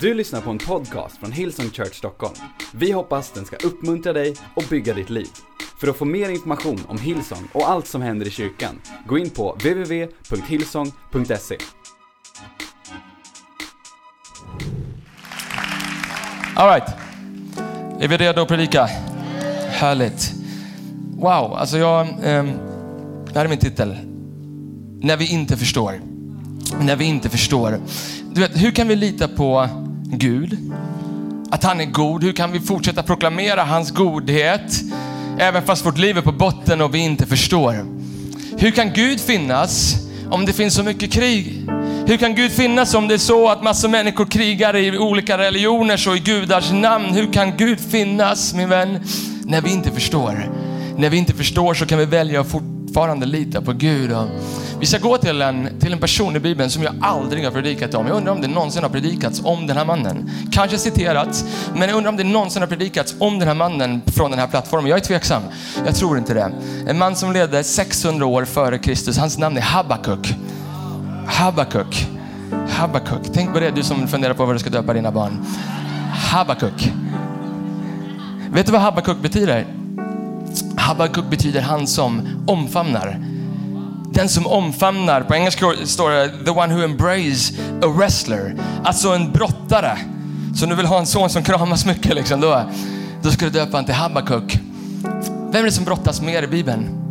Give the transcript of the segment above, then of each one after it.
Du lyssnar på en podcast från Hillsong Church Stockholm. Vi hoppas den ska uppmuntra dig och bygga ditt liv. För att få mer information om Hillsong och allt som händer i kyrkan, gå in på www.hillsong.se. Alright. Är vi redo att predika? Härligt. Wow, alltså jag... ehm, det här är min titel. När vi inte förstår. När vi inte förstår. Du vet, hur kan vi lita på Gud? Att han är god. Hur kan vi fortsätta proklamera hans godhet? Även fast vårt liv är på botten och vi inte förstår. Hur kan Gud finnas om det finns så mycket krig? Hur kan Gud finnas om det är så att massor människor krigar i olika religioner och i gudars namn? Hur kan Gud finnas, min vän, när vi inte förstår? När vi inte förstår så kan vi välja att fortfarande litar på Gud. Och vi ska gå till en, till en person i Bibeln som jag aldrig har predikat om. Jag undrar om det någonsin har predikats om den här mannen. Kanske citerats, men jag undrar om det någonsin har predikats om den här mannen från den här plattformen. Jag är tveksam. Jag tror inte det. En man som levde 600 år före Kristus. Hans namn är Habakuk. Habakuk. Habakuk. Tänk på det du som funderar på vad du ska döpa dina barn. Habakuk. Vet du vad Habakuk betyder? Habakuk betyder han som omfamnar. Den som omfamnar, på engelska står det the one who embrace a wrestler. Alltså en brottare. Så om du vill ha en son som kramas mycket, liksom, då, då ska du döpa honom till Habakuk. Vem är det som brottas mer i Bibeln?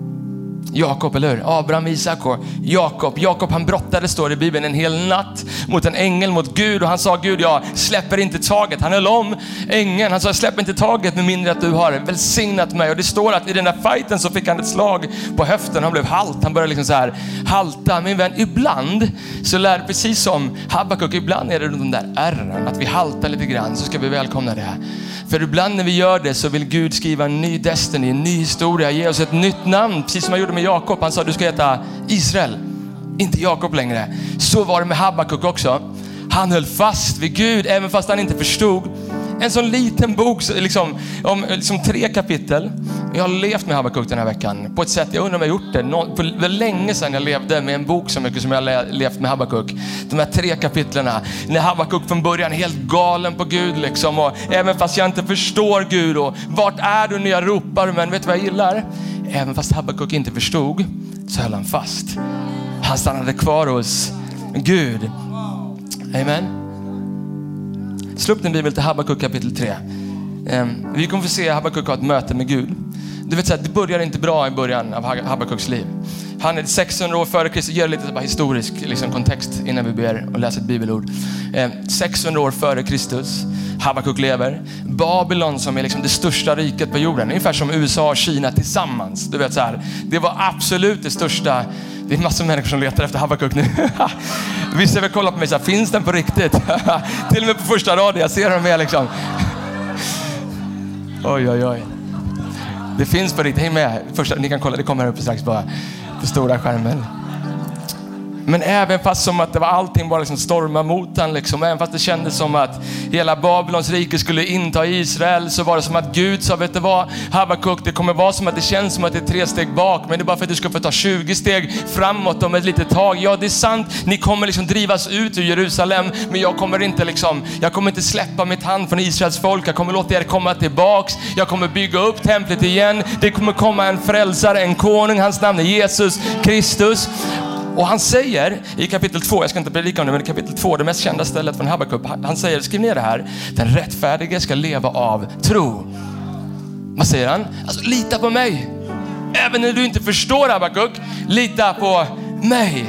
Jakob, eller hur? Abraham, Isak och Jakob. Jakob han brottade, står det i Bibeln, en hel natt mot en ängel, mot Gud. Och han sa, Gud jag släpper inte taget. Han höll om ängeln. Han sa, släpp inte taget med mindre att du har välsignat mig. Och det står att i den där fighten så fick han ett slag på höften. Han blev halt. Han började liksom så här halta. Min vän, ibland så lär, precis som Habakuk, ibland är det de där ärren, att vi haltar lite grann, så ska vi välkomna det. För ibland när vi gör det så vill Gud skriva en ny destiny, en ny historia, ge oss ett nytt namn. Precis som han gjorde med Jakob. Han sa du ska heta Israel, inte Jakob längre. Så var det med Habakuk också. Han höll fast vid Gud även fast han inte förstod. En sån liten bok, liksom, om liksom tre kapitel. Jag har levt med Habakuk den här veckan på ett sätt, jag undrar om jag har gjort det. Nå, för länge sedan jag levde med en bok så mycket som jag har levt med Habakuk. De här tre kapitlerna. När Habakuk från början är helt galen på Gud liksom. Och även fast jag inte förstår Gud och vart är du när jag ropar? Men vet du vad jag gillar? Även fast Habakuk inte förstod så höll han fast. Han stannade kvar hos Gud. Amen. Slå upp din bibel till Habakuk kapitel 3. Ehm, vi kommer få se Habakuk ha ett möte med Gud. Du vet, så här, det börjar inte bra i början av Habakuks liv. Han är 600 år före Kristus. Ger lite bara historisk liksom, kontext innan vi ber och läser ett bibelord. Ehm, 600 år före Kristus. Habakuk lever. Babylon som är liksom det största riket på jorden. Ungefär som USA och Kina tillsammans. Du vet, så här, det var absolut det största det är massor av människor som letar efter Habakuk nu. Vissa vill kolla på mig så här, finns den på riktigt? Till och med på första raden, jag ser dem är liksom. Oj, oj, oj. Det finns på riktigt, häng med. Första, ni kan kolla, det kommer här uppe strax bara på stora skärmen. Men även fast som att det var allting bara liksom storma mot han, liksom, även fast det kändes som att hela Babylons rike skulle inta Israel, så var det som att Gud sa, vet du vad, Habakuk, det kommer vara som att det känns som att det är tre steg bak, men det är bara för att du ska få ta 20 steg framåt om ett litet tag. Ja, det är sant, ni kommer liksom drivas ut ur Jerusalem, men jag kommer inte liksom, jag kommer inte släppa mitt hand från Israels folk. Jag kommer låta er komma tillbaks. Jag kommer bygga upp templet igen. Det kommer komma en frälsare, en konung. Hans namn är Jesus Kristus. Och han säger i kapitel 2, jag ska inte predika om det, men i kapitel 2, det mest kända stället från Habakuk, han säger, skriv ner det här, den rättfärdige ska leva av tro. Vad säger han? Alltså lita på mig. Även när du inte förstår Habakuk, lita på mig.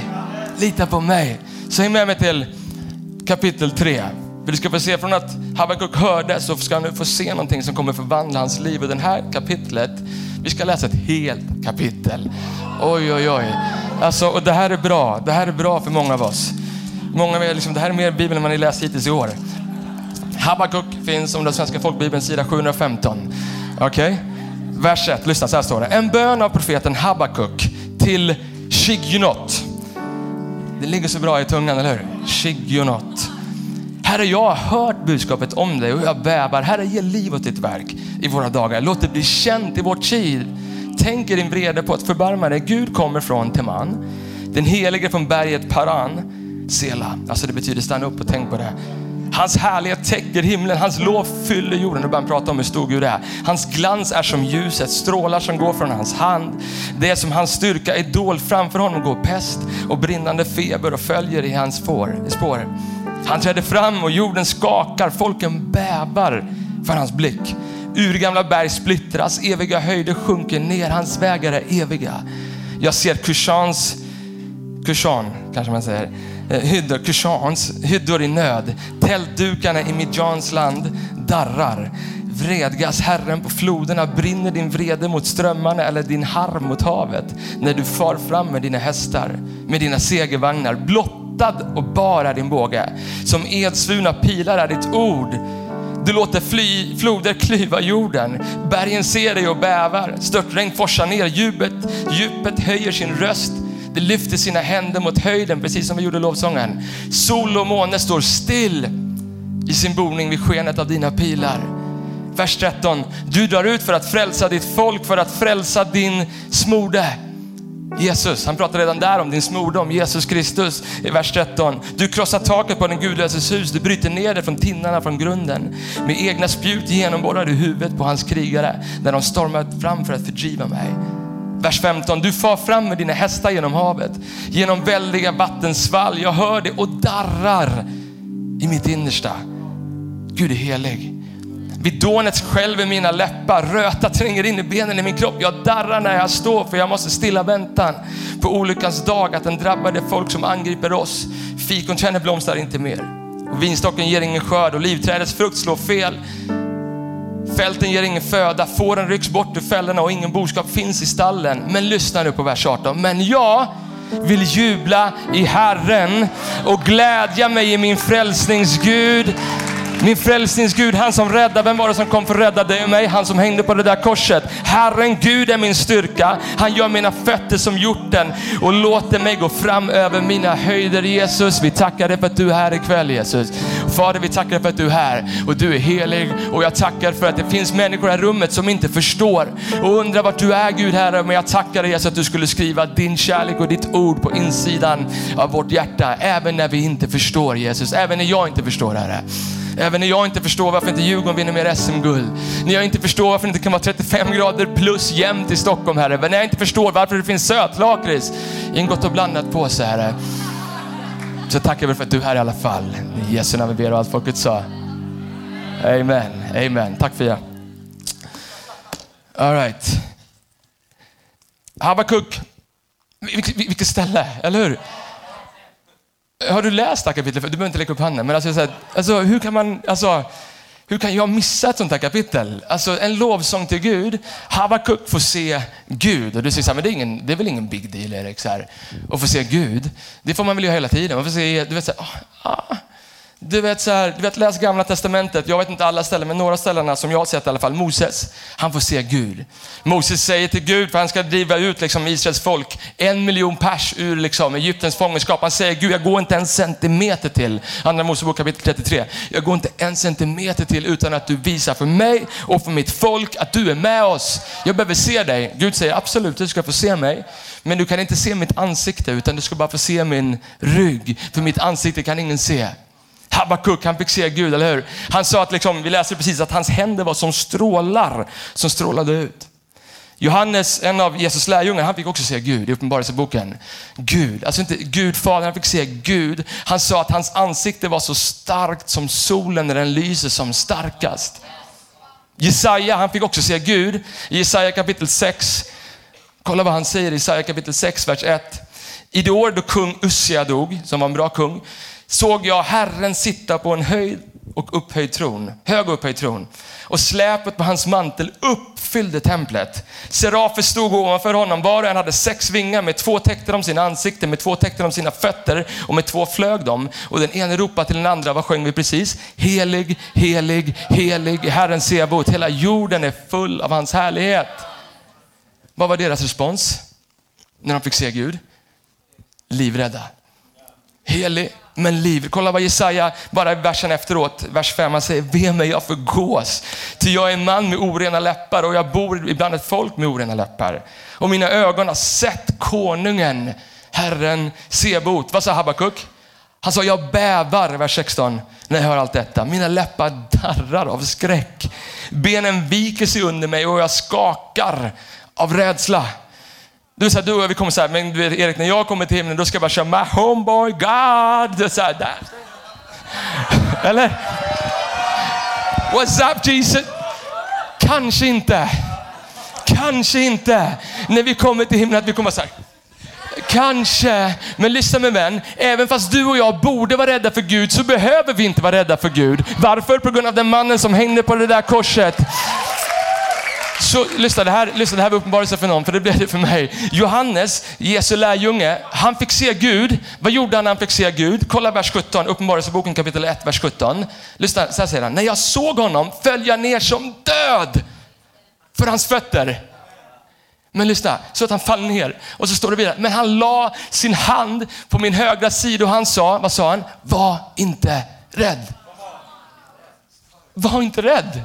Lita på mig. Så häng med mig till kapitel 3. För du ska få se från att Habakuk hörde så ska han nu få se någonting som kommer förvandla hans liv. Och det här kapitlet, vi ska läsa ett helt kapitel. Oj, oj, oj. Alltså, och det här är bra. Det här är bra för många av oss. Många av er, liksom, det här är mer Bibeln än vad ni läst hittills i år. Habakuk finns om den svenska folkbibeln, sida 715. Okej? Okay? Vers 1, lyssna, så här står det. En bön av profeten Habakuk till Shigunot. Det ligger så bra i tungan, eller hur? Shigunot. Herre, jag har hört budskapet om dig och jag bävar. Herre, ge liv åt ditt verk i våra dagar. Låt det bli känt i vår tid tänker din vrede på att förbarma dig. Gud kommer från Teman. Den helige från berget Paran. Sela, alltså det betyder stanna upp och tänk på det. Hans härlighet täcker himlen, hans lov fyller jorden. Nu börjar han prata om hur stor Gud är. Hans glans är som ljuset, strålar som går från hans hand. Det är som hans styrka är dold. Framför honom går pest och brinnande feber och följer i hans spår. Han träder fram och jorden skakar, folken bävar för hans blick. Urgamla berg splittras, eviga höjder sjunker ner, hans vägar är eviga. Jag ser Kushans, Kushan kanske man säger, eh, hyddor, Kushans hyddor i nöd. Tältdukarna i Midjans land darrar. Vredgas Herren på floderna, brinner din vrede mot strömmarna eller din harm mot havet när du far fram med dina hästar, med dina segervagnar. Blottad och bara din båge. Som edsvurna pilar är ditt ord du låter fly, floder klyva jorden. Bergen ser dig och bävar. Störtregn forsar ner. Djupet, djupet höjer sin röst. Det lyfter sina händer mot höjden, precis som vi gjorde lovsången. Sol och måne står still i sin boning vid skenet av dina pilar. Vers 13. Du drar ut för att frälsa ditt folk, för att frälsa din smorde. Jesus, han pratar redan där om din smordom, Jesus Kristus i vers 13. Du krossar taket på den gudlöses hus, du bryter ner det från tinnarna från grunden. Med egna spjut genomborrar du huvudet på hans krigare när de stormar fram för att fördriva mig. Vers 15, du far fram med dina hästar genom havet, genom väldiga vattensvall. Jag hör det och darrar i mitt innersta. Gud är helig. Vid dånet skälver mina läppar, röta tränger in i benen i min kropp. Jag darrar när jag står för jag måste stilla väntan på olyckans dag att den drabbar det folk som angriper oss. Fikonträdet blomstrar inte mer och vinstocken ger ingen skörd och livträdets frukt slår fel. Fälten ger ingen föda, fåren rycks bort ur fällorna och ingen boskap finns i stallen. Men lyssna nu på vers 18. Men jag vill jubla i Herren och glädja mig i min frälsningsgud. Min frälsningsgud, han som räddar, vem var det som kom för att rädda dig och mig? Han som hängde på det där korset. Herren Gud är min styrka. Han gör mina fötter som hjorten och låter mig gå fram över mina höjder. Jesus, vi tackar dig för att du är här ikväll Jesus. Fader, vi tackar dig för att du är här och du är helig och jag tackar för att det finns människor i det här rummet som inte förstår och undrar vart du är Gud Herre. Men jag tackar dig Jesus att du skulle skriva din kärlek och ditt ord på insidan av vårt hjärta. Även när vi inte förstår Jesus, även när jag inte förstår Herre. Även när jag inte förstår varför inte Djurgården vinner mer SM-guld. När jag inte förstår varför det inte kan vara 35 grader plus jämnt i Stockholm, Herre. När jag inte förstår varför det finns sötlakrits i en gott och blandat påse, Herre. Så tackar vi för att du är här i alla fall. I Jesu namn vi ber och allt folket sa. Amen, amen. Tack Fia. All right. Habakuk. Vilket ställe, eller hur? Har du läst det här kapitlet? Du behöver inte lägga upp handen, men alltså, så här, alltså, hur kan man, alltså, hur kan jag missa ett sånt här kapitel? Alltså en lovsång till Gud. Habakuk får se Gud. Och du säger så här, men det är, ingen, det är väl ingen big deal Erik, så här, att få se Gud. Det får man väl göra hela tiden. Man får se, du vet, så här, ah, ah. Du vet, så här, du vet, läs gamla testamentet. Jag vet inte alla ställen, men några ställena som jag har sett i alla fall. Moses, han får se Gud. Moses säger till Gud, för han ska driva ut liksom, Israels folk, en miljon pers ur liksom, Egyptens fångenskap. Han säger, Gud jag går inte en centimeter till. Andra Mosebok kapitel 33. Jag går inte en centimeter till utan att du visar för mig och för mitt folk att du är med oss. Jag behöver se dig. Gud säger, absolut du ska få se mig. Men du kan inte se mitt ansikte utan du ska bara få se min rygg. För mitt ansikte kan ingen se. Habakuk, han fick se Gud, eller hur? Han sa att, liksom, vi läser precis att hans händer var som strålar som strålade ut. Johannes, en av Jesus lärjungar, han fick också se Gud i Uppenbarelseboken. Gud, alltså inte Gud Fadern, han fick se Gud. Han sa att hans ansikte var så starkt som solen när den lyser som starkast. Jesaja, han fick också se Gud. I Jesaja kapitel 6, kolla vad han säger i Jesaja kapitel 6, vers 1. I det år då kung Ussia dog, som var en bra kung, såg jag Herren sitta på en höjd och upphöjd tron, hög upphöjd tron. Och släpet på hans mantel uppfyllde templet. Serafer stod ovanför honom, var och en hade sex vingar, med två täckte de sina ansikten, med två täckte de sina fötter och med två flög de. Och den ene ropade till den andra, vad sjöng vi precis? Helig, helig, helig, Herren Sebot. Hela jorden är full av hans härlighet. Vad var deras respons när de fick se Gud? Livrädda. Helig, men liv. Kolla vad Jesaja, bara i versen efteråt, vers 5, han säger, ve mig jag förgås. Ty jag är en man med orena läppar och jag bor ibland ett folk med orena läppar. Och mina ögon har sett konungen, Herren Sebot. Vad sa Habakuk? Han sa, jag bävar, vers 16, när jag hör allt detta. Mina läppar darrar av skräck. Benen viker sig under mig och jag skakar av rädsla. Du, så här, du och jag, vi kommer så här, men du, vet Erik, när jag kommer till himlen, då ska jag bara köra My homeboy God. Du, så här, där. Eller? What's up Jesus? Kanske inte. Kanske inte. När vi kommer till himlen, att vi kommer så här. Kanske, men lyssna med vän. Även fast du och jag borde vara rädda för Gud så behöver vi inte vara rädda för Gud. Varför? På grund av den mannen som hängde på det där korset. Så lyssna, det här, lyssna, det här var uppenbarelse för någon, för det blev det för mig. Johannes, Jesu lärjunge, han fick se Gud. Vad gjorde han när han fick se Gud? Kolla vers 17, Uppenbarelseboken kapitel 1, vers 17. Lyssna, så här säger han. När jag såg honom föll jag ner som död för hans fötter. Men lyssna, så att han faller ner. Och så står det vidare, men han la sin hand på min högra sida och han sa, vad sa han? Var inte rädd. Var inte rädd.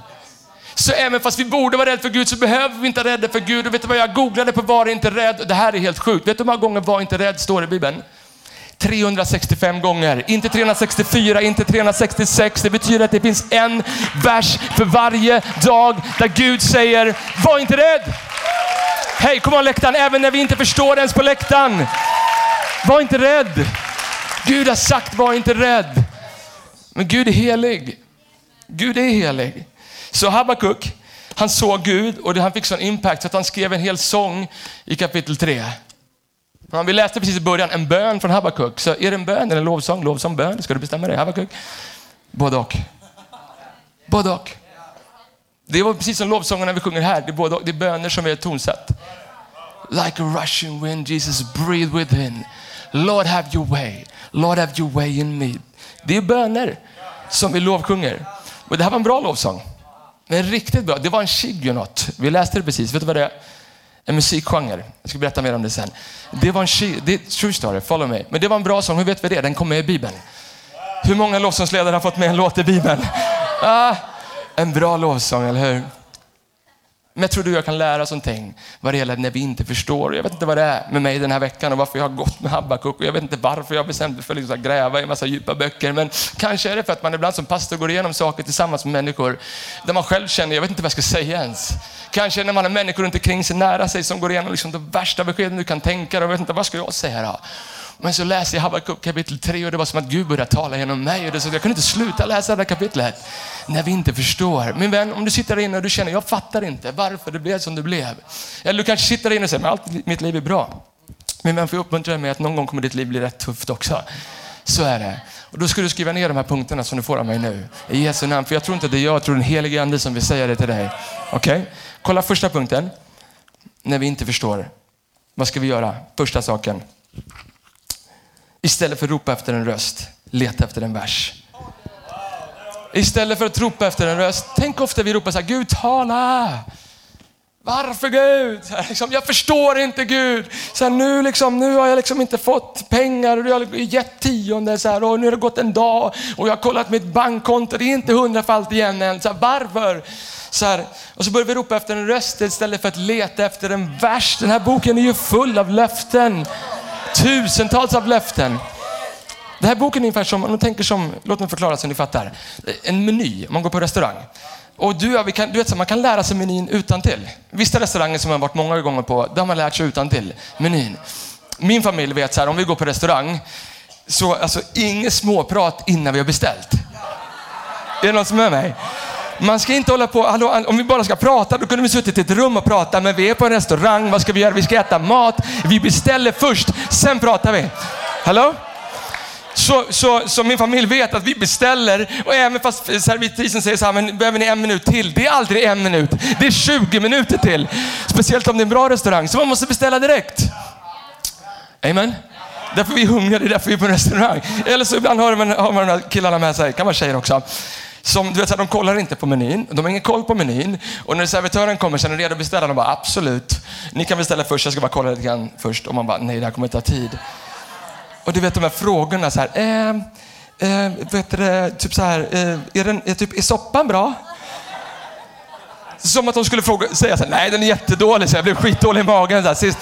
Så även fast vi borde vara rädda för Gud så behöver vi inte vara rädda för Gud. Och vet du vad jag googlade på var inte rädd? Det här är helt sjukt. Vet du hur många gånger var inte rädd står det i Bibeln? 365 gånger. Inte 364, inte 366. Det betyder att det finns en vers för varje dag där Gud säger, var inte rädd. Hej, kom on läktaren, även när vi inte förstår ens på läktaren. Var inte rädd. Gud har sagt, var inte rädd. Men Gud är helig. Gud är helig. Så Habakuk, han såg Gud och han fick sån impact så att han skrev en hel sång i kapitel 3. Vi läste precis i början en bön från Habakuk. Så är det en bön eller en lovsång? Lovsång, bön? Ska du bestämma dig Habakuk? Både och. Både och. Det var precis som lovsångerna vi sjunger här. Det är, både och. det är böner som är tonsatt. Like a rushing wind, Jesus breathe within. Lord have your way. Lord have your way in me. Det är böner som vi lovsjunger. Och det här var en bra lovsång. Men riktigt bra. Det var en shigonot. Vi läste det precis. Vet du vad det är? En musikgenre. Jag ska berätta mer om det sen. Det var en shig, det är true story, follow me. Men det var en bra sång. Hur vet vi det? Den kom med i Bibeln. Hur många lovsångsledare har fått med en låt i Bibeln? Ah, en bra lovsång, eller hur? Men jag tror du och jag kan lära oss någonting vad det gäller när vi inte förstår. Jag vet inte vad det är med mig den här veckan och varför jag har gått med Habakuk. Jag vet inte varför jag bestämde mig för liksom att gräva i en massa djupa böcker. Men kanske är det för att man ibland som pastor går igenom saker tillsammans med människor där man själv känner, jag vet inte vad jag ska säga ens. Kanske när man har människor runt omkring sig nära sig som går igenom liksom de värsta beskeden du kan tänka dig Jag vet inte vad ska jag säga då? Men så läser jag Habakuk kapitel 3 och det var som att Gud började tala genom mig. Och det, så jag kunde inte sluta läsa det här kapitlet när vi inte förstår. Min vän, om du sitter där inne och du känner, jag fattar inte varför det blev som det blev. Eller du kanske sitter där inne och säger, men allt mitt liv är bra. Min vän, får jag uppmuntra dig med att någon gång kommer ditt liv bli rätt tufft också. Så är det. Och då ska du skriva ner de här punkterna som du får av mig nu. I Jesu namn. För jag tror inte det är jag, jag tror den helige ande som vill säga det till dig. Okej? Okay? Kolla första punkten. När vi inte förstår. Vad ska vi göra? Första saken. Istället för att ropa efter en röst, leta efter en vers. Istället för att ropa efter en röst, tänk ofta vi ropar så här, Gud tala. Varför Gud? Liksom, jag förstår inte Gud. Så här, nu, liksom, nu har jag liksom inte fått pengar och jag har gett tionde så här, och nu har det gått en dag och jag har kollat mitt bankkonto, det är inte hundrafalt igen än. Så här, varför? Så här, och så börjar vi ropa efter en röst istället för att leta efter en vers. Den här boken är ju full av löften. Tusentals av löften. Den här boken är ungefär som, om man tänker som, låt mig förklara så ni fattar. En meny, om man går på restaurang. Och du, vi kan, du vet, man kan lära sig menyn utan till. Vissa restauranger som man varit många gånger på, där har man lärt sig utan till menyn. Min familj vet så här, om vi går på restaurang, så alltså inget småprat innan vi har beställt. Är det någon som är med mig? Man ska inte hålla på, hallå, om vi bara ska prata, då kunde vi suttit i ett rum och prata, men vi är på en restaurang, vad ska vi göra? Vi ska äta mat, vi beställer först, sen pratar vi. Hallå? Så, så, så min familj vet att vi beställer och även fast servitrisen säger så här, men behöver ni en minut till? Det är aldrig en minut, det är 20 minuter till. Speciellt om det är en bra restaurang, så man måste beställa direkt. Amen. Därför vi är hungriga, det är därför vi är på en restaurang. Eller så ibland har man, har man de här killarna med sig, kan vara tjejer också. Som, du vet, de kollar inte på menyn, de har ingen koll på menyn. Och när servitören kommer så är de redo att beställa. De bara absolut, ni kan beställa först, jag ska bara kolla lite grann först. Och man bara nej, det här kommer ta tid. Och du vet de här frågorna så här, eh, eh, vet du, typ så här, eh, är, den, är, typ, är soppan bra? Som att de skulle fråga, säga så här, nej den är jättedålig, så jag blev skitdålig i magen så här, sist.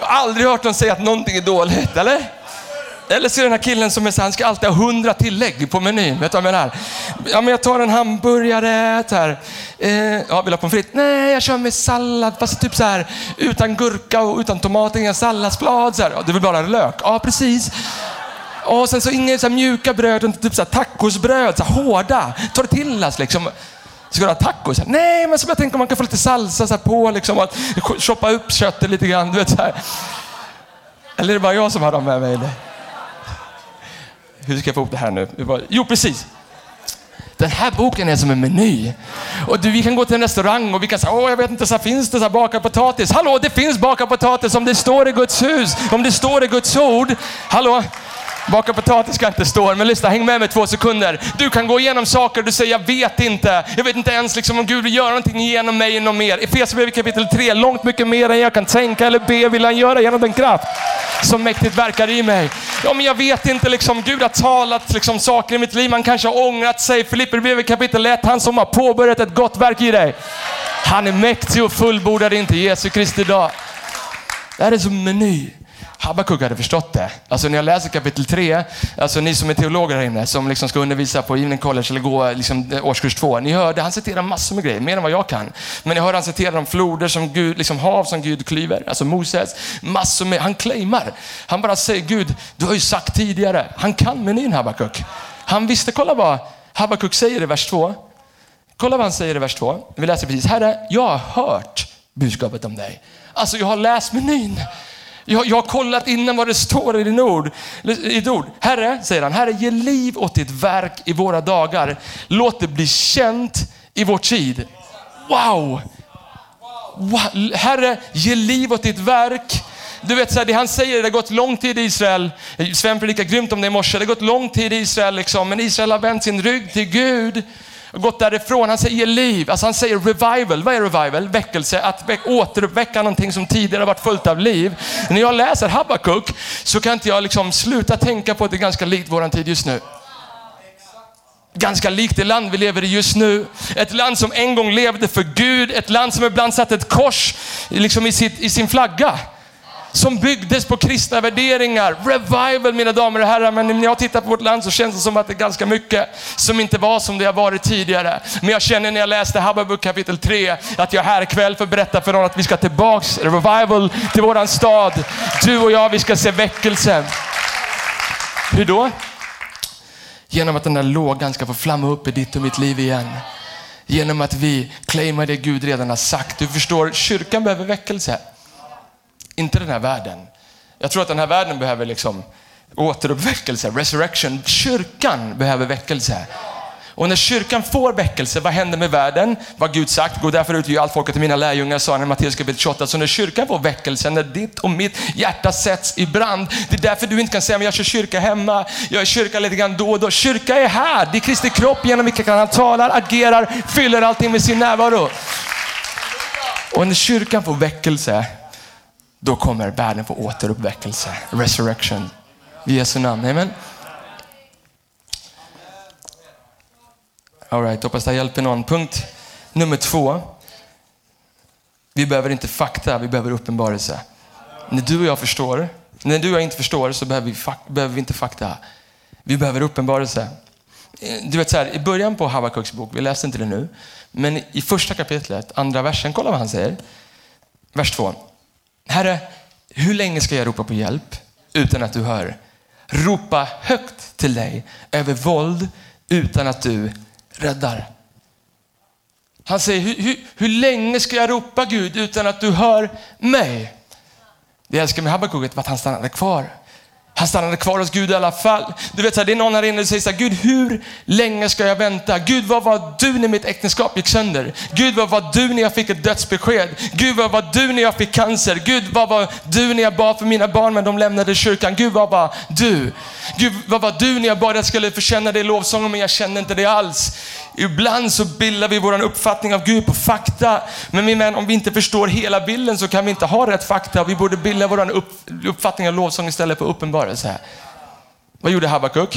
Jag har aldrig hört dem säga att någonting är dåligt, eller? Eller så är det den här killen som är så, han ska alltid ha hundra tillägg på menyn. Vet du vad jag menar? Ja, men jag tar en hamburgare. Här. Eh, ja, vill ha pommes frites? Nej, jag kör med sallad, fast typ så här utan gurka och utan tomat, inga salladsblad. Så här. Ja, du vill bara ha lök? Ja, precis. Och sen så inga så mjuka bröd, typ så här tacosbröd, så här hårda. Tortillas liksom. Ska du ha tacos? Nej, men så jag tänker man kan få lite salsa så på liksom. Och choppa upp köttet lite grann. Du vet, så här. Eller är det bara jag som har dem med mig? Hur ska jag få ihop det här nu? Jo, precis. Den här boken är som en meny. Och du, vi kan gå till en restaurang och vi kan säga, åh jag vet inte, så här, finns det så här bakad potatis? Hallå, det finns bakad potatis om det står i Guds hus, om det står i Guds ord. Hallå? Baka potatis ska inte stå men lyssna, häng med mig två sekunder. Du kan gå igenom saker och du säger, jag vet inte. Jag vet inte ens liksom, om Gud vill göra någonting genom mig inom mer. Efesierbrevet kapitel 3, långt mycket mer än jag kan tänka eller be vill han göra genom den kraft som mäktigt verkar i mig. Ja, men jag vet inte, liksom, Gud har talat liksom, saker i mitt liv. Man kanske har ångrat sig. Filipperbrevet kapitel 1, han som har påbörjat ett gott verk i dig. Han är mäktig och fullbordar inte Jesu Kristi dag. Det här är som meny. Habakuk hade förstått det. Alltså när jag läser kapitel 3, alltså ni som är teologer här inne, som liksom ska undervisa på Evening College eller gå liksom årskurs 2. Ni hörde, han citerar massor med grejer, mer än vad jag kan. Men jag hörde han citera om floder som Gud, liksom hav som Gud klyver, alltså Moses. Massor med, han claimar. Han bara säger, Gud, du har ju sagt tidigare. Han kan menyn Habakuk. Han visste, kolla vad Habakuk säger i vers 2. Kolla vad han säger i vers 2. Vi läser precis. Herre, jag har hört budskapet om dig. Alltså jag har läst menyn. Jag, jag har kollat innan vad det står i din ord. I ord. Herre, säger han, Herre ge liv åt ditt verk i våra dagar. Låt det bli känt i vår tid. Wow! wow. Herre, ge liv åt ditt verk. Du vet, så här, det han säger, det har gått lång tid i Israel. Sven predikade grymt om det i morse. Det har gått lång tid i Israel, liksom, men Israel har vänt sin rygg till Gud gått därifrån. Han säger liv, alltså han säger revival. Vad är revival? Väckelse, att väck, återuppväcka någonting som tidigare varit fullt av liv. När jag läser Habakuk så kan inte jag liksom sluta tänka på att det är ganska likt våran tid just nu. Ganska likt det land vi lever i just nu. Ett land som en gång levde för Gud, ett land som ibland satt ett kors liksom i, sitt, i sin flagga som byggdes på kristna värderingar. Revival mina damer och herrar. Men när jag tittar på vårt land så känns det som att det är ganska mycket som inte var som det har varit tidigare. Men jag känner när jag läste Habakuk kapitel 3 att jag är här ikväll för att berätta för någon att vi ska tillbaks, revival till våran stad. Du och jag, vi ska se väckelse. Hur då? Genom att den där lågan ska få flamma upp i ditt och mitt liv igen. Genom att vi claimar det Gud redan har sagt. Du förstår, kyrkan behöver väckelse. Inte den här världen. Jag tror att den här världen behöver liksom återuppväckelse, resurrection. Kyrkan behöver väckelse. Och när kyrkan får väckelse, vad händer med världen? Vad Gud sagt, gå därför ut och allt folket till mina lärjungar, sa han i Matteus kapitel 28. Så när kyrkan får väckelse, när ditt och mitt hjärta sätts i brand, det är därför du inte kan säga, men jag kör kyrka hemma, jag är kyrka lite grann då och då. Kyrka är här, det är Kristi kropp genom vilken han talar, agerar, fyller allting med sin närvaro. Och när kyrkan får väckelse, då kommer världen få återuppväckelse, resurrection. I Jesu namn, amen. All right, hoppas det hjälper någon. Punkt nummer två. Vi behöver inte fakta, vi behöver uppenbarelse. När du och jag förstår, när du och jag inte förstår så behöver vi, behöver vi inte fakta. Vi behöver uppenbarelse. Du vet så här, i början på Habakuks bok, vi läser inte det nu, men i första kapitlet, andra versen, kolla vad han säger. Vers två. Herre, hur länge ska jag ropa på hjälp utan att du hör? Ropa högt till dig över våld utan att du räddar. Han säger, hur, hur, hur länge ska jag ropa Gud utan att du hör mig? Det jag älskar med Habakuk var att han stannade kvar. Han stannade kvar hos Gud i alla fall. Du vet, det är någon här inne som säger så här, Gud hur länge ska jag vänta? Gud vad var du när mitt äktenskap gick sönder? Gud vad var du när jag fick ett dödsbesked? Gud vad var du när jag fick cancer? Gud vad var du när jag bad för mina barn men de lämnade kyrkan? Gud vad var du? Gud vad var du när jag bad att jag skulle förtjäna dig i lovsången men jag kände inte det alls. Ibland så bildar vi vår uppfattning av Gud på fakta. Men min vän, om vi inte förstår hela bilden så kan vi inte ha rätt fakta. Vi borde bilda vår uppfattning av lovsång istället för uppenbarelse. Vad gjorde Habakuk?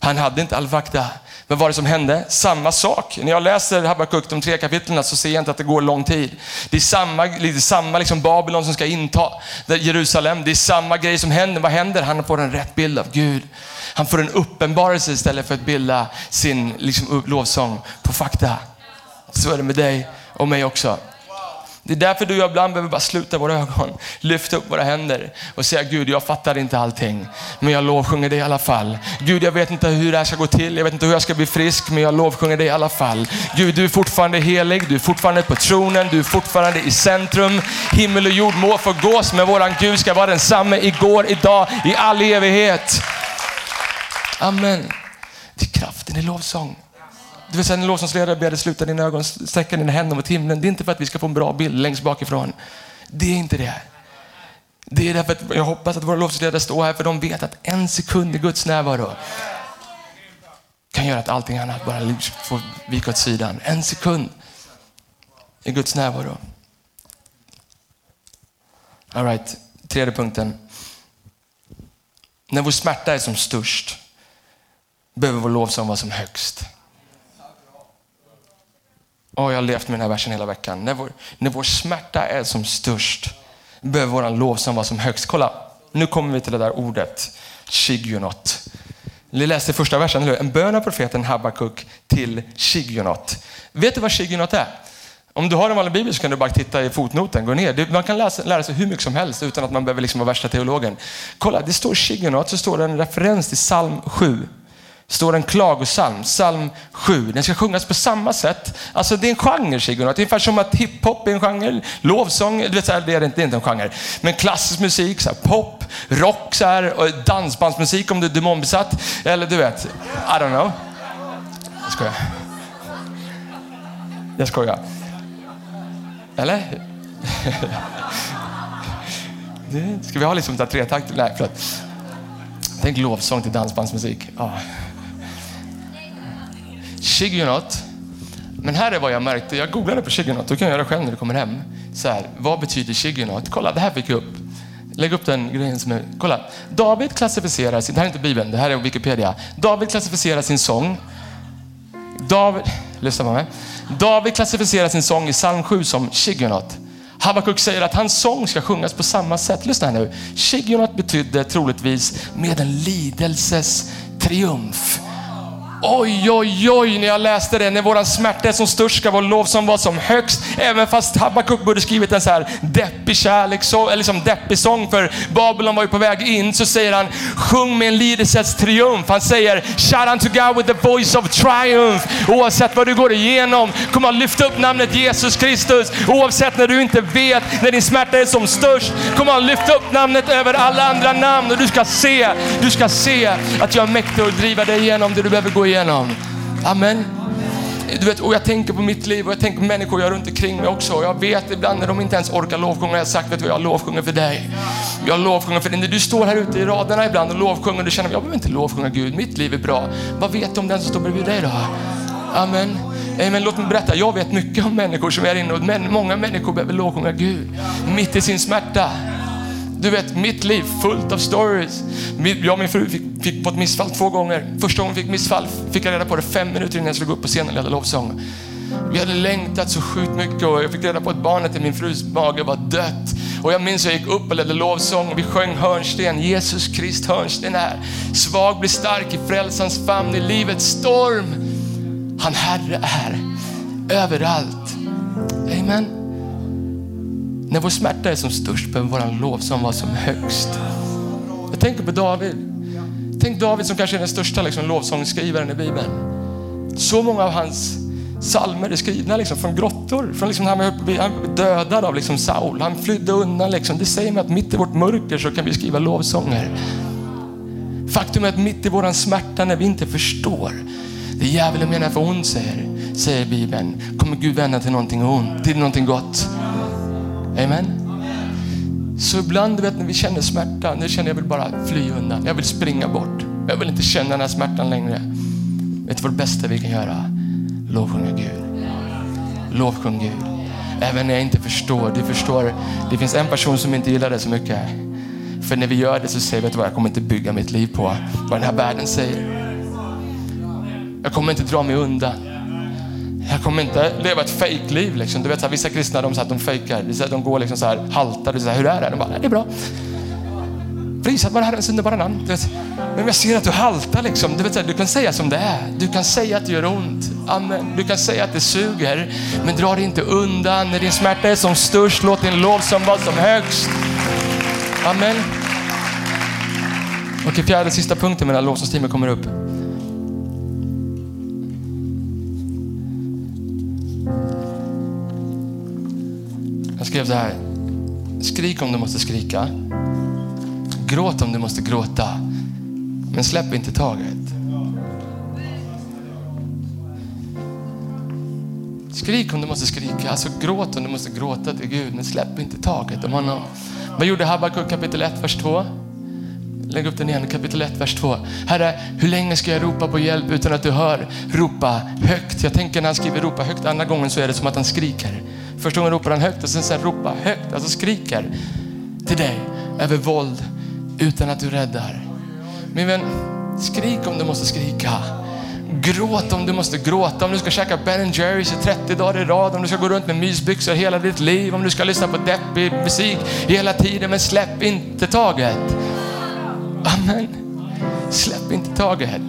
Han hade inte all fakta. Men vad var det som hände? Samma sak. När jag läser Habakuk, de tre kapitlen, så ser jag inte att det går lång tid. Det är samma, lite samma liksom Babylon som ska inta Jerusalem. Det är samma grej som händer. Vad händer? Han får en rätt bild av Gud. Han får en uppenbarelse istället för att bilda sin liksom, lovsång på fakta. Så är det med dig och mig också. Det är därför du och jag ibland behöver bara sluta våra ögon, lyfta upp våra händer och säga Gud, jag fattar inte allting, men jag lovsjunger dig i alla fall. Gud, jag vet inte hur det här ska gå till, jag vet inte hur jag ska bli frisk, men jag lovsjunger dig i alla fall. Gud, du är fortfarande helig, du är fortfarande på tronen, du är fortfarande i centrum. Himmel och jord må förgås, men våran Gud ska vara densamme igår, idag, i all evighet. Amen. Det är kraften i lovsång. Du vill säga, en lovsångsledare ber dig sluta dina ögon, sträcka dina händer mot himlen. Det är inte för att vi ska få en bra bild längst bakifrån. Det är inte det. Det är därför att jag hoppas att våra lovsångsledare står här för de vet att en sekund i Guds närvaro kan göra att allting annat bara får vika åt sidan. En sekund i Guds närvaro. All right, tredje punkten. När vår smärta är som störst behöver vår lovsång vara som högst. Oh, jag har levt med den här versen hela veckan. När vår, när vår smärta är som störst behöver vår lovsång vara som högst. Kolla, nu kommer vi till det där ordet, shigionot. Vi läste första versen, eller hur? En bön av profeten Habakuk till shigionot. Vet du vad shigionot är? Om du har en vanlig bibel så kan du bara titta i fotnoten, gå ner. Man kan läsa, lära sig hur mycket som helst utan att man behöver liksom vara värsta teologen. Kolla, det står shigionot, så står det en referens till psalm 7 står en klagosalm, psalm 7. Den ska sjungas på samma sätt. Alltså det är en genre Sigurd. Det är ungefär som att hiphop är en genre, lovsång, du vet, så här, det, är inte, det är inte en genre. Men klassisk musik, så här, pop, rock, så här, och dansbandsmusik om du är demonbesatt. Eller du vet, I don't know. Jag skojar. Jag skojar. Eller? Ska vi ha liksom tre takter? Nej, förlåt. Tänk lovsång till dansbandsmusik. Oh. Shigunot. Men här är vad jag märkte. Jag googlade på Shigunot. Du kan göra det själv när du kommer hem. Så här, vad betyder Shigunot? Kolla, det här fick jag upp. Lägg upp den grejen som är... Kolla. David klassificerar sin... Det här är inte Bibeln, det här är Wikipedia. David klassificerar sin sång. David... Lyssna på mig. David klassificerar sin sång i psalm 7 som Shigunot. Habakuk säger att hans sång ska sjungas på samma sätt. Lyssna här nu. Shigunot betydde troligtvis med en lidelses triumf. Oj, oj, oj, när jag läste det. När våran smärta är som störst ska vår lovsång vara som högst. Även fast Habakuk borde skrivit en så här deppig kärlekssång, eller liksom deppig sång för Babylon var ju på väg in, så säger han sjung med en lidelsets triumf. Han säger shout unto God with the voice of triumph. Oavsett vad du går igenom, kom och lyfta upp namnet Jesus Kristus. Oavsett när du inte vet, när din smärta är som störst, kom och lyfta upp namnet över alla andra namn och du ska se, du ska se att jag är mäktig att driva dig igenom det du behöver gå igenom. Amen. Du vet, och jag tänker på mitt liv och jag tänker på människor jag runt omkring mig också. Jag vet ibland när de inte ens orkar lovsjunga, jag har sagt, vet du jag lovsjunger för dig. Jag lovsjunger för dig. När du står här ute i raderna ibland och lovsjunger och du känner, jag behöver inte lovsjunga Gud, mitt liv är bra. Vad vet du om den som står bredvid dig då? Amen. Amen. Låt mig berätta, jag vet mycket om människor som är inne och många människor behöver lovsjunga Gud mitt i sin smärta. Du vet, mitt liv fullt av stories. Jag och min fru fick, fick på ett missfall två gånger. Första gången vi fick missfall fick jag reda på det fem minuter innan jag skulle gå upp på scenen och leda lovsång. Vi hade längtat så sjukt mycket och jag fick reda på att barnet i min frus mage var dött. Och jag minns att jag gick upp och ledde lovsång och vi sjöng hörnsten. Jesus Krist hörnsten är. Svag blir stark i frälsans famn i livets storm. Han Herre är överallt. Amen. När vår smärta är som störst behöver vår lovsång vara som högst. Jag tänker på David. Tänk David som kanske är den största liksom, lovsångsskrivaren i Bibeln. Så många av hans salmer är skrivna liksom, från grottor. Från, liksom, han blev dödad av liksom, Saul. Han flydde undan. Liksom. Det säger mig att mitt i vårt mörker så kan vi skriva lovsånger. Faktum är att mitt i våran smärta när vi inte förstår det djävulen menar för ont säger, säger Bibeln, kommer Gud vända till någonting ont, till någonting gott. Amen. Så ibland du vet, när vi känner smärta, nu känner jag vill bara fly undan. Jag vill springa bort. Jag vill inte känna den här smärtan längre. Vet du vad det bästa vi kan göra? Lovsjunga Gud. Lovsjung Gud. Även när jag inte förstår. Du förstår, det finns en person som inte gillar det så mycket. För när vi gör det så säger vi, vet du vad, jag kommer inte bygga mitt liv på vad den här världen säger. Jag kommer inte dra mig undan. Jag kommer inte leva ett fejkliv. Liksom. Du vet, så här, vissa kristna de, så här, de fejkar. De går liksom så här, haltar. Så här, Hur är det? De bara, det är bra. Prisat vare Herrens underbara namn. Du vet, men jag ser att du haltar liksom. Du, vet, så här, du kan säga som det är. Du kan säga att det gör ont. Amen. Du kan säga att det suger. Men dra dig inte undan. När din smärta är som störst, låt din lovsång vara som högst. Amen. Okej, fjärde sista punkten medan lovsångsteamet kommer upp. Skrev så här. Skrik om du måste skrika. Gråt om du måste gråta. Men släpp inte taget. Skrik om du måste skrika, alltså gråt om du måste gråta till Gud, men släpp inte taget om honom. Vad gjorde Habakuk kapitel 1, vers 2? Lägg upp den igen, kapitel 1, vers 2. Herre, hur länge ska jag ropa på hjälp utan att du hör? Ropa högt. Jag tänker när han skriver ropa högt, andra gången så är det som att han skriker. Första gången ropar han högt och sen sen ropar högt, alltså skriker till dig över våld utan att du räddar. Min vän, skrik om du måste skrika. Gråt om du måste gråta, om du ska käka Ben Jerrys i 30 dagar i rad, om du ska gå runt med mysbyxor hela ditt liv, om du ska lyssna på deppig musik hela tiden, men släpp inte taget. Amen. Släpp inte taget.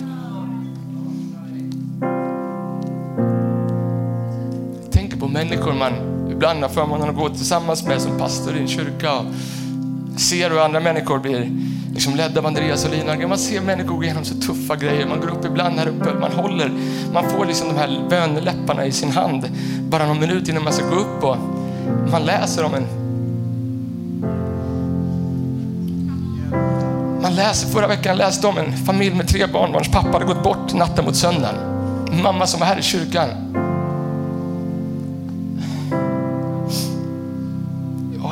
Jag tänker på människor man ibland har förmånen att gå tillsammans med som pastor i en kyrka. Och ser hur andra människor blir liksom ledda av Andreas och Lina. Man ser människor gå igenom så tuffa grejer. Man går upp ibland här uppe, man håller, man får liksom de här böneläpparna i sin hand bara någon minut innan man ska gå upp och man läser om en Man läser, förra veckan läste om en familj med tre barn vars pappa hade gått bort natten mot söndagen. Mamma som var här i kyrkan.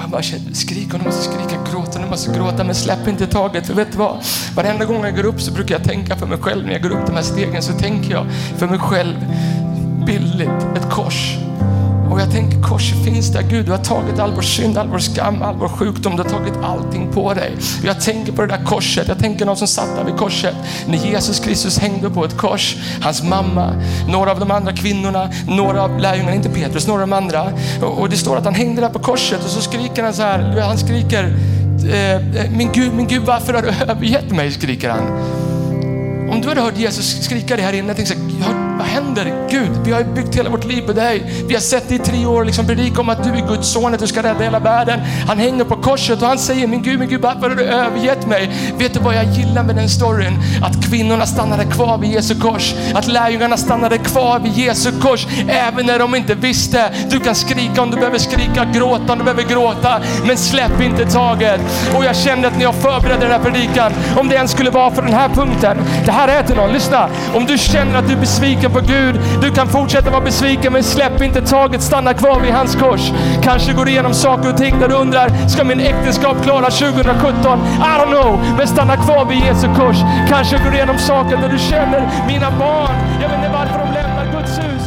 Han bara skrik och du måste skrika, gråta du måste gråta, men släpp inte taget. För vet du vad? Varenda gång jag går upp så brukar jag tänka för mig själv, när jag går upp de här stegen så tänker jag för mig själv, bildligt, ett kors. Och jag tänker korset finns där. Gud, du har tagit all vår synd, all vår skam, all vår sjukdom. Du har tagit allting på dig. Jag tänker på det där korset. Jag tänker någon som satt där vid korset. När Jesus Kristus hängde på ett kors. Hans mamma, några av de andra kvinnorna, några av lärjungarna, inte Petrus, några av de andra. Och det står att han hängde där på korset och så skriker han så här. Han skriker, eh, eh, min Gud, min Gud, varför har du övergett mig? skriker han. Om du hade hört Jesus skrika det här inne, jag tänkte under. Gud, vi har byggt hela vårt liv på dig. Vi har sett dig i tre år liksom predika om att du är Guds son, att du ska rädda hela världen. Han hänger på korset och han säger, min Gud, min Gud, varför har du övergett mig? Vet du vad jag gillar med den storyn? Att kvinnorna stannade kvar vid Jesu kors. Att lärjungarna stannade kvar vid Jesu kors, även när de inte visste. Du kan skrika om du behöver skrika, gråta om du behöver gråta, men släpp inte taget. Och jag kände att när jag förberedde den här predikan, om det ens skulle vara för den här punkten. Det här är till någon, lyssna. Om du känner att du är besviken på Gud. Du kan fortsätta vara besviken men släpp inte taget, stanna kvar vid hans kors. Kanske går du igenom saker och ting där du undrar, ska min äktenskap klara 2017? I don't know, men stanna kvar vid Jesu kors. Kanske går du igenom saker där du känner, mina barn, jag vet inte varför de lämnar Guds hus.